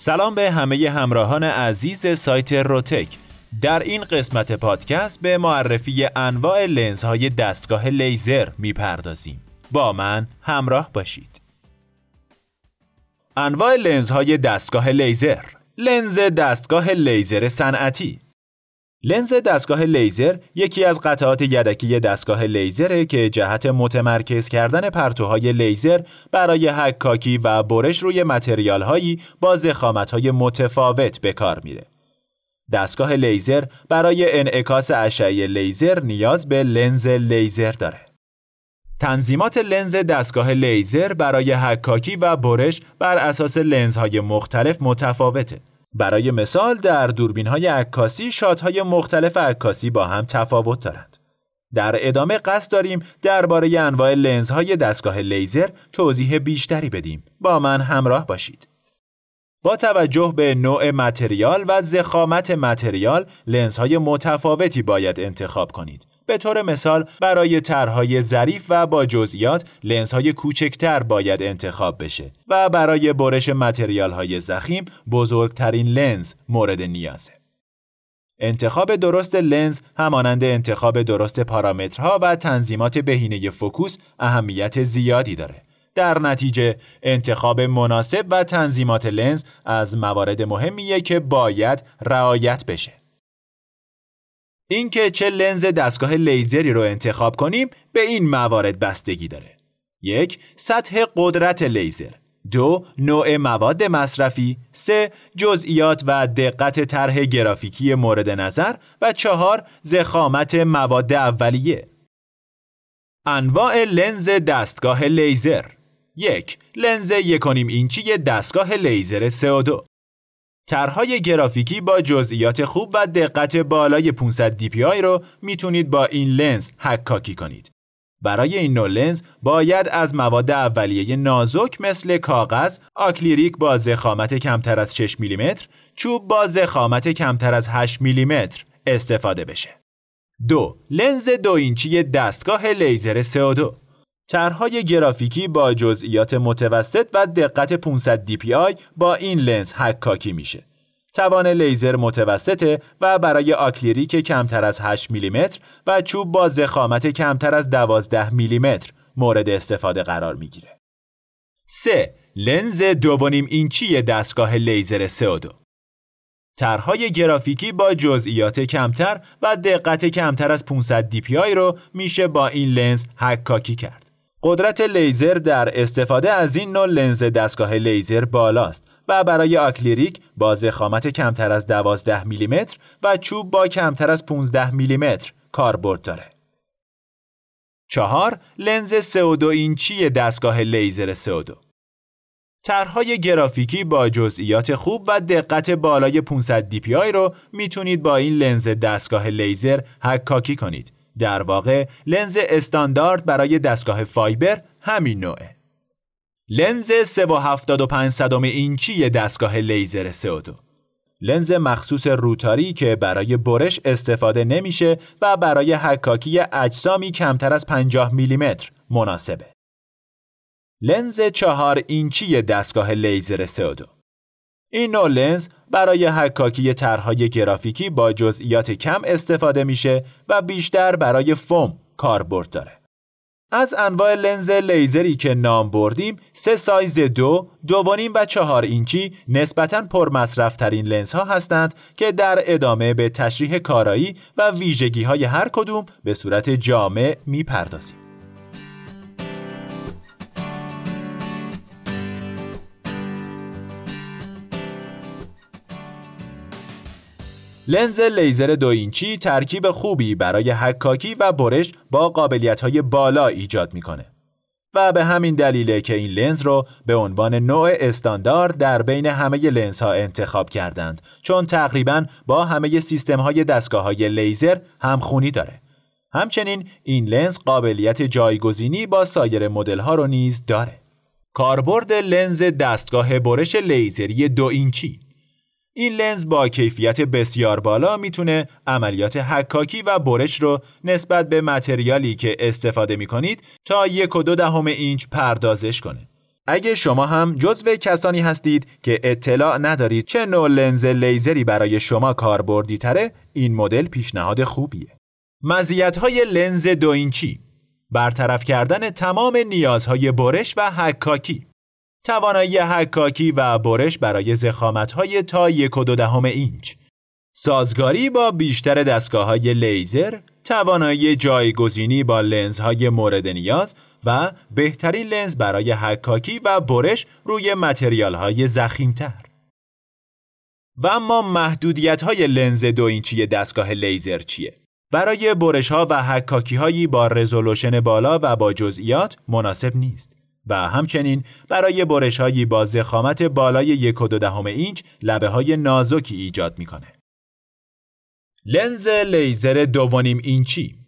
سلام به همه همراهان عزیز سایت روتک. در این قسمت پادکست به معرفی انواع لنزهای دستگاه لیزر می‌پردازیم. با من همراه باشید. انواع لنزهای دستگاه لیزر. لنز دستگاه لیزر صنعتی. لنز دستگاه لیزر یکی از قطعات یدکی دستگاه لیزره که جهت متمرکز کردن پرتوهای لیزر برای حکاکی و برش روی متریال هایی با ضخامت های متفاوت به کار میره. دستگاه لیزر برای انعکاس اشعه لیزر نیاز به لنز لیزر داره. تنظیمات لنز دستگاه لیزر برای حکاکی و برش بر اساس لنزهای مختلف متفاوته. برای مثال در دوربین های عکاسی شات‌های مختلف عکاسی با هم تفاوت دارند. در ادامه قصد داریم درباره انواع لنزهای دستگاه لیزر توضیح بیشتری بدیم. با من همراه باشید. با توجه به نوع متریال و زخامت متریال لنزهای متفاوتی باید انتخاب کنید. به طور مثال برای طرحهای ظریف و با جزئیات لنزهای کوچکتر باید انتخاب بشه و برای برش متریال های زخیم بزرگترین لنز مورد نیازه. انتخاب درست لنز همانند انتخاب درست پارامترها و تنظیمات بهینه فوکوس اهمیت زیادی داره. در نتیجه انتخاب مناسب و تنظیمات لنز از موارد مهمیه که باید رعایت بشه. اینکه چه لنز دستگاه لیزری رو انتخاب کنیم به این موارد بستگی داره. یک، سطح قدرت لیزر. دو، نوع مواد مصرفی. سه، جزئیات و دقت طرح گرافیکی مورد نظر. و چهار، زخامت مواد اولیه. انواع لنز دستگاه لیزر یک لنز یکونیم اینچی دستگاه لیزر CO2 طرحهای گرافیکی با جزئیات خوب و دقت بالای 500 DPI رو می‌تونید با این لنز حکاکی کنید. برای این نوع لنز باید از مواد اولیه نازک مثل کاغذ، آکلیریک با زخامت کمتر از 6 میلیمتر، چوب با زخامت کمتر از 8 میلیمتر استفاده بشه. دو لنز دو اینچی دستگاه لیزر CO2 طرحهای گرافیکی با جزئیات متوسط و دقت 500 DPI با این لنز حکاکی میشه. توان لیزر متوسطه و برای آکلیریک کمتر از 8 میلیمتر و چوب با زخامت کمتر از 12 میلیمتر مورد استفاده قرار می‌گیره. 3. لنز 2.5 اینچی دستگاه لیزر CO2 طرحهای گرافیکی با جزئیات کمتر و دقت کمتر از 500 DPI رو میشه با این لنز حکاکی کرد. قدرت لیزر در استفاده از این نوع لنز دستگاه لیزر بالاست و برای آکلیریک با زخامت کمتر از 12 میلیمتر و چوب با کمتر از 15 میلیمتر کاربرد داره. چهار لنز CO2 اینچی دستگاه لیزر CO2 طرحهای گرافیکی با جزئیات خوب و دقت بالای 500 DPI رو می‌تونید با این لنز دستگاه لیزر حکاکی کنید در واقع لنز استاندارد برای دستگاه فایبر همین نوعه. لنز 3.75 اینچی دستگاه لیزر CO2 لنز مخصوص روتاری که برای برش استفاده نمیشه و برای حکاکی اجسامی کمتر از 50 میلیمتر مناسبه. لنز 4 اینچی دستگاه لیزر CO2 این نوع لنز برای حکاکی طرحهای گرافیکی با جزئیات کم استفاده میشه و بیشتر برای فوم کاربرد داره. از انواع لنز لیزری که نام بردیم سه سایز دو، دو و نیم و چهار اینچی نسبتاً پرمصرف ترین لنز ها هستند که در ادامه به تشریح کارایی و ویژگی های هر کدوم به صورت جامع می‌پردازیم. لنز لیزر دو اینچی ترکیب خوبی برای حکاکی و برش با قابلیت های بالا ایجاد می‌کنه. و به همین دلیله که این لنز رو به عنوان نوع استاندارد در بین همه لنز ها انتخاب کردند چون تقریبا با همه سیستم های دستگاه های لیزر همخونی داره. همچنین این لنز قابلیت جایگزینی با سایر مدل ها رو نیز داره. کاربرد لنز دستگاه برش لیزری دو اینچی این لنز با کیفیت بسیار بالا می‌تونه عملیات حکاکی و برش رو نسبت به متریالی که استفاده می کنید تا یک و دو دهم اینچ پردازش کنه. اگه شما هم جزو کسانی هستید که اطلاع ندارید چه نوع لنز لیزری برای شما کاربردی تره این مدل پیشنهاد خوبیه. مزیت های لنز دو اینچی برطرف کردن تمام نیازهای برش و حکاکی توانایی حکاکی و برش برای زخامت های تا یک و دو دهم اینچ سازگاری با بیشتر دستگاه های لیزر توانایی جایگزینی با لنزهای مورد نیاز و بهترین لنز برای حکاکی و برش روی متریال های زخیمتر. و اما محدودیت های لنز دو اینچی دستگاه لیزر چیه؟ برای برش ها و حکاکی هایی با رزولوشن بالا و با جزئیات مناسب نیست و همچنین برای برش هایی با ضخامت بالای یک و دو دهم اینچ لبه های نازکی ایجاد می‌کنه. لنز لیزر دو و نیم اینچی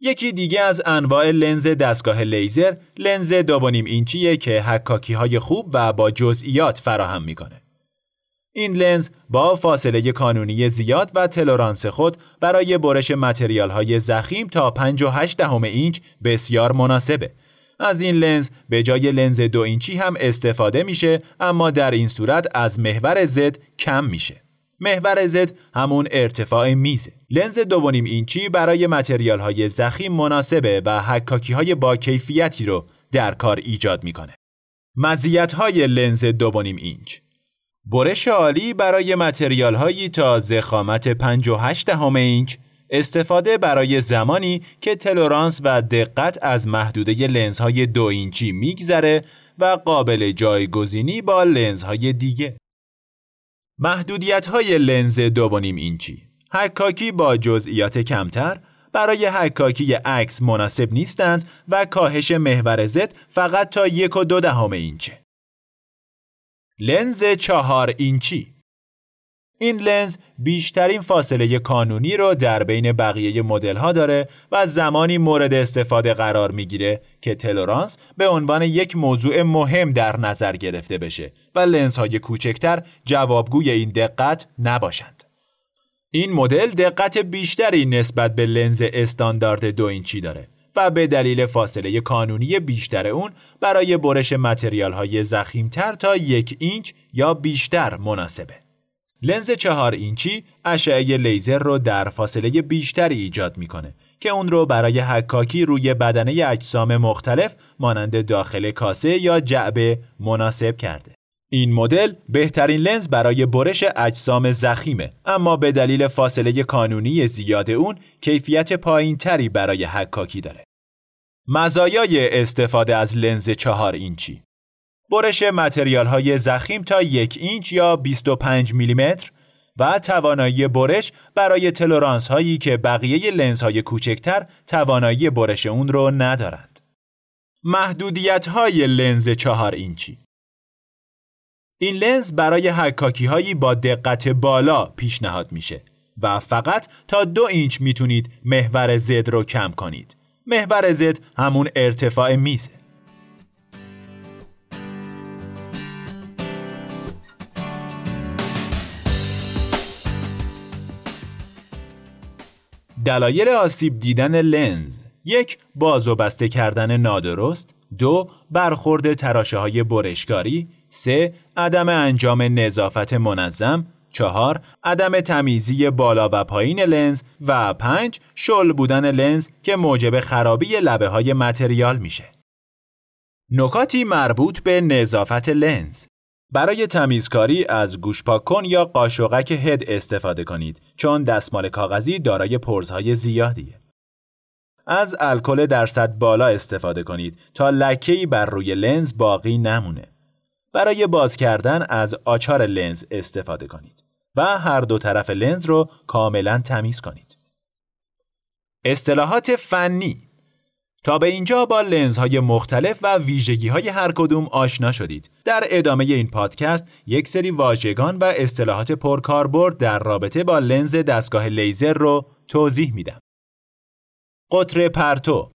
یکی دیگه از انواع لنز دستگاه لیزر لنز دو و نیم اینچیه که حکاکی های خوب و با جزئیات فراهم می‌کنه. این لنز با فاصله کانونی زیاد و تلورانس خود برای برش متریال های ضخیم تا 5.8 دهم اینچ بسیار مناسبه. از این لنز به جای لنز دو اینچی هم استفاده میشه اما در این صورت از محور زد کم میشه. محور زد همون ارتفاع میزه. لنز دوونیم اینچی برای متریال های زخیم مناسبه و حکاکی های با کیفیتی رو در کار ایجاد می‌کنه. مزیت های لنز دوونیم اینچ برش عالی برای متریال هایی تا زخامت 5 دهم اینچ استفاده برای زمانی که تلورانس و دقت از محدوده لنزهای دو اینچی میگذره و قابل جایگزینی با لنزهای دیگه. محدودیت های لنز دوونیم اینچی حکاکی با جزئیات کمتر برای حکاکی عکس مناسب نیستند و کاهش محور زد فقط تا یک و دو دهم اینچه. لنز چهار اینچی این لنز بیشترین فاصله کانونی رو در بین بقیه مدل ها داره و زمانی مورد استفاده قرار می‌گیره که تلورانس به عنوان یک موضوع مهم در نظر گرفته بشه و لنز های کوچکتر جوابگوی این دقت نباشند. این مدل دقت بیشتری نسبت به لنز استاندارد دو اینچی داره و به دلیل فاصله کانونی بیشتر اون برای برش متریال های زخیمتر تا یک اینچ یا بیشتر مناسبه. لنز چهار اینچی اشعه لیزر رو در فاصله بیشتری ایجاد می‌کنه که اون رو برای حکاکی روی بدنه اجسام مختلف مانند داخل کاسه یا جعبه مناسب کرده. این مدل بهترین لنز برای برش اجسام زخیمه اما به دلیل فاصله کانونی زیاد اون کیفیت پایین تری برای حکاکی داره. مزایای استفاده از لنز چهار اینچی برش متریال های زخیم تا یک اینچ یا 25 میلیمتر و توانایی برش برای تلورانس هایی که بقیه لنز های کوچکتر توانایی برش اون رو ندارند. محدودیت های لنز چهار اینچی این لنز برای حکاکی هایی با دقت بالا پیشنهاد میشه و فقط تا دو اینچ می‌تونید محور زد رو کم کنید. محور زد همون ارتفاع میزه. دلایل آسیب دیدن لنز. یک باز و بسته کردن نادرست. دو برخورد تراشه های برشکاری. سه عدم انجام نظافت منظم. چهار عدم تمیزی بالا و پایین لنز. و پنج شل بودن لنز که موجب خرابی لبه های متریال میشه. نکاتی مربوط به نظافت لنز. برای تمیزکاری از گوش کن یا قاشقک هد استفاده کنید چون دستمال کاغذی دارای پرزهای زیادیه. از الکل درصد بالا استفاده کنید تا لکه‌ای بر روی لنز باقی نمونه. برای باز کردن از آچار لنز استفاده کنید و هر دو طرف لنز رو کاملا تمیز کنید. اصطلاحات فنی تا به اینجا با لنزهای مختلف و ویژگی های هر کدوم آشنا شدید. در ادامه این پادکست یک سری واژگان و اصطلاحات پرکاربرد در رابطه با لنز دستگاه لیزر رو توضیح میدم. قطر پرتو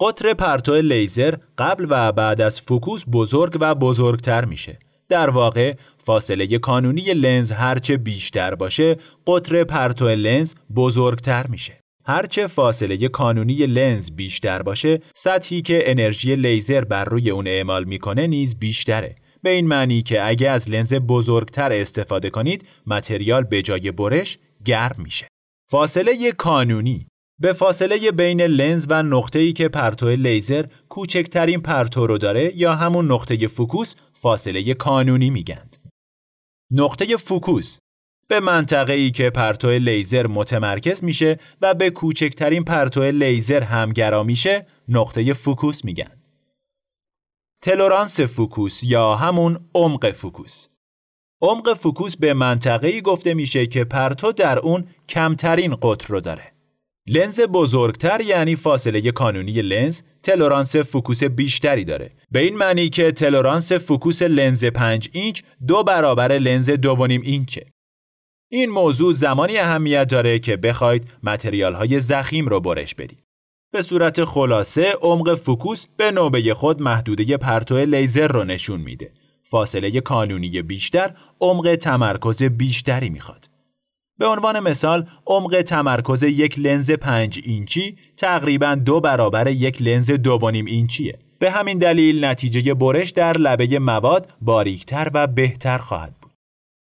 قطر پرتو لیزر قبل و بعد از فوکوس بزرگ و بزرگتر میشه. در واقع فاصله کانونی لنز هرچه بیشتر باشه قطر پرتو لنز بزرگتر میشه. هرچه فاصله کانونی لنز بیشتر باشه، سطحی که انرژی لیزر بر روی اون اعمال می‌کنه نیز بیشتره. به این معنی که اگه از لنز بزرگتر استفاده کنید، متریال به جای برش گرم میشه. فاصله کانونی به فاصله بین لنز و نقطه‌ای که پرتو لیزر کوچکترین پرتو رو داره یا همون نقطه فوکوس فاصله کانونی میگند. نقطه فوکوس به منطقه ای که پرتو لیزر متمرکز میشه و به کوچکترین پرتو لیزر همگرا میشه نقطه فوکوس میگن. تلورانس فوکوس یا همون عمق فوکوس عمق فوکوس به منطقه ای گفته میشه که پرتو در اون کمترین قطر رو داره. لنز بزرگتر یعنی فاصله کانونی لنز تلورانس فوکوس بیشتری داره به این معنی که تلورانس فوکوس لنز 5 اینچ دو برابر لنز 2.5 اینچه این موضوع زمانی اهمیت داره که بخواید متریال های ضخیم رو برش بدید به صورت خلاصه عمق فوکوس به نوبه خود محدوده پرتو لیزر رو نشون میده فاصله کانونی بیشتر عمق تمرکز بیشتری می‌خواد به عنوان مثال عمق تمرکز یک لنز 5 اینچی تقریبا دو برابر یک لنز 2.5 اینچیه. به همین دلیل نتیجه برش در لبه مواد باریکتر و بهتر خواهد بود.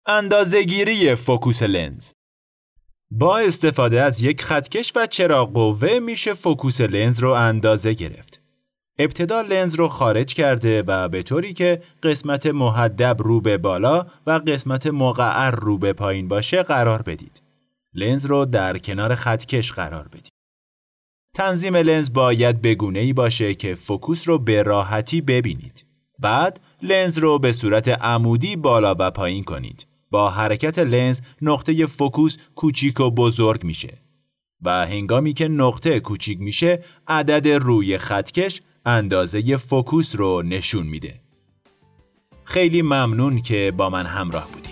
اندازهگیری فوکوس لنز با استفاده از یک خطکش و چراغ قوه میشه فوکوس لنز رو اندازه گرفت. ابتدا لنز رو خارج کرده و به طوری که قسمت محدب رو به بالا و قسمت مقعر رو به پایین باشه قرار بدید. لنز رو در کنار خطکش قرار بدید. تنظیم لنز باید بگونه ای باشه که فوکوس رو به راحتی ببینید. بعد لنز رو به صورت عمودی بالا و پایین کنید. با حرکت لنز نقطه فوکوس کوچیک و بزرگ میشه. و هنگامی که نقطه کوچیک میشه عدد روی خطکش اندازه فوکوس رو نشون میده. خیلی ممنون که با من همراه بودید.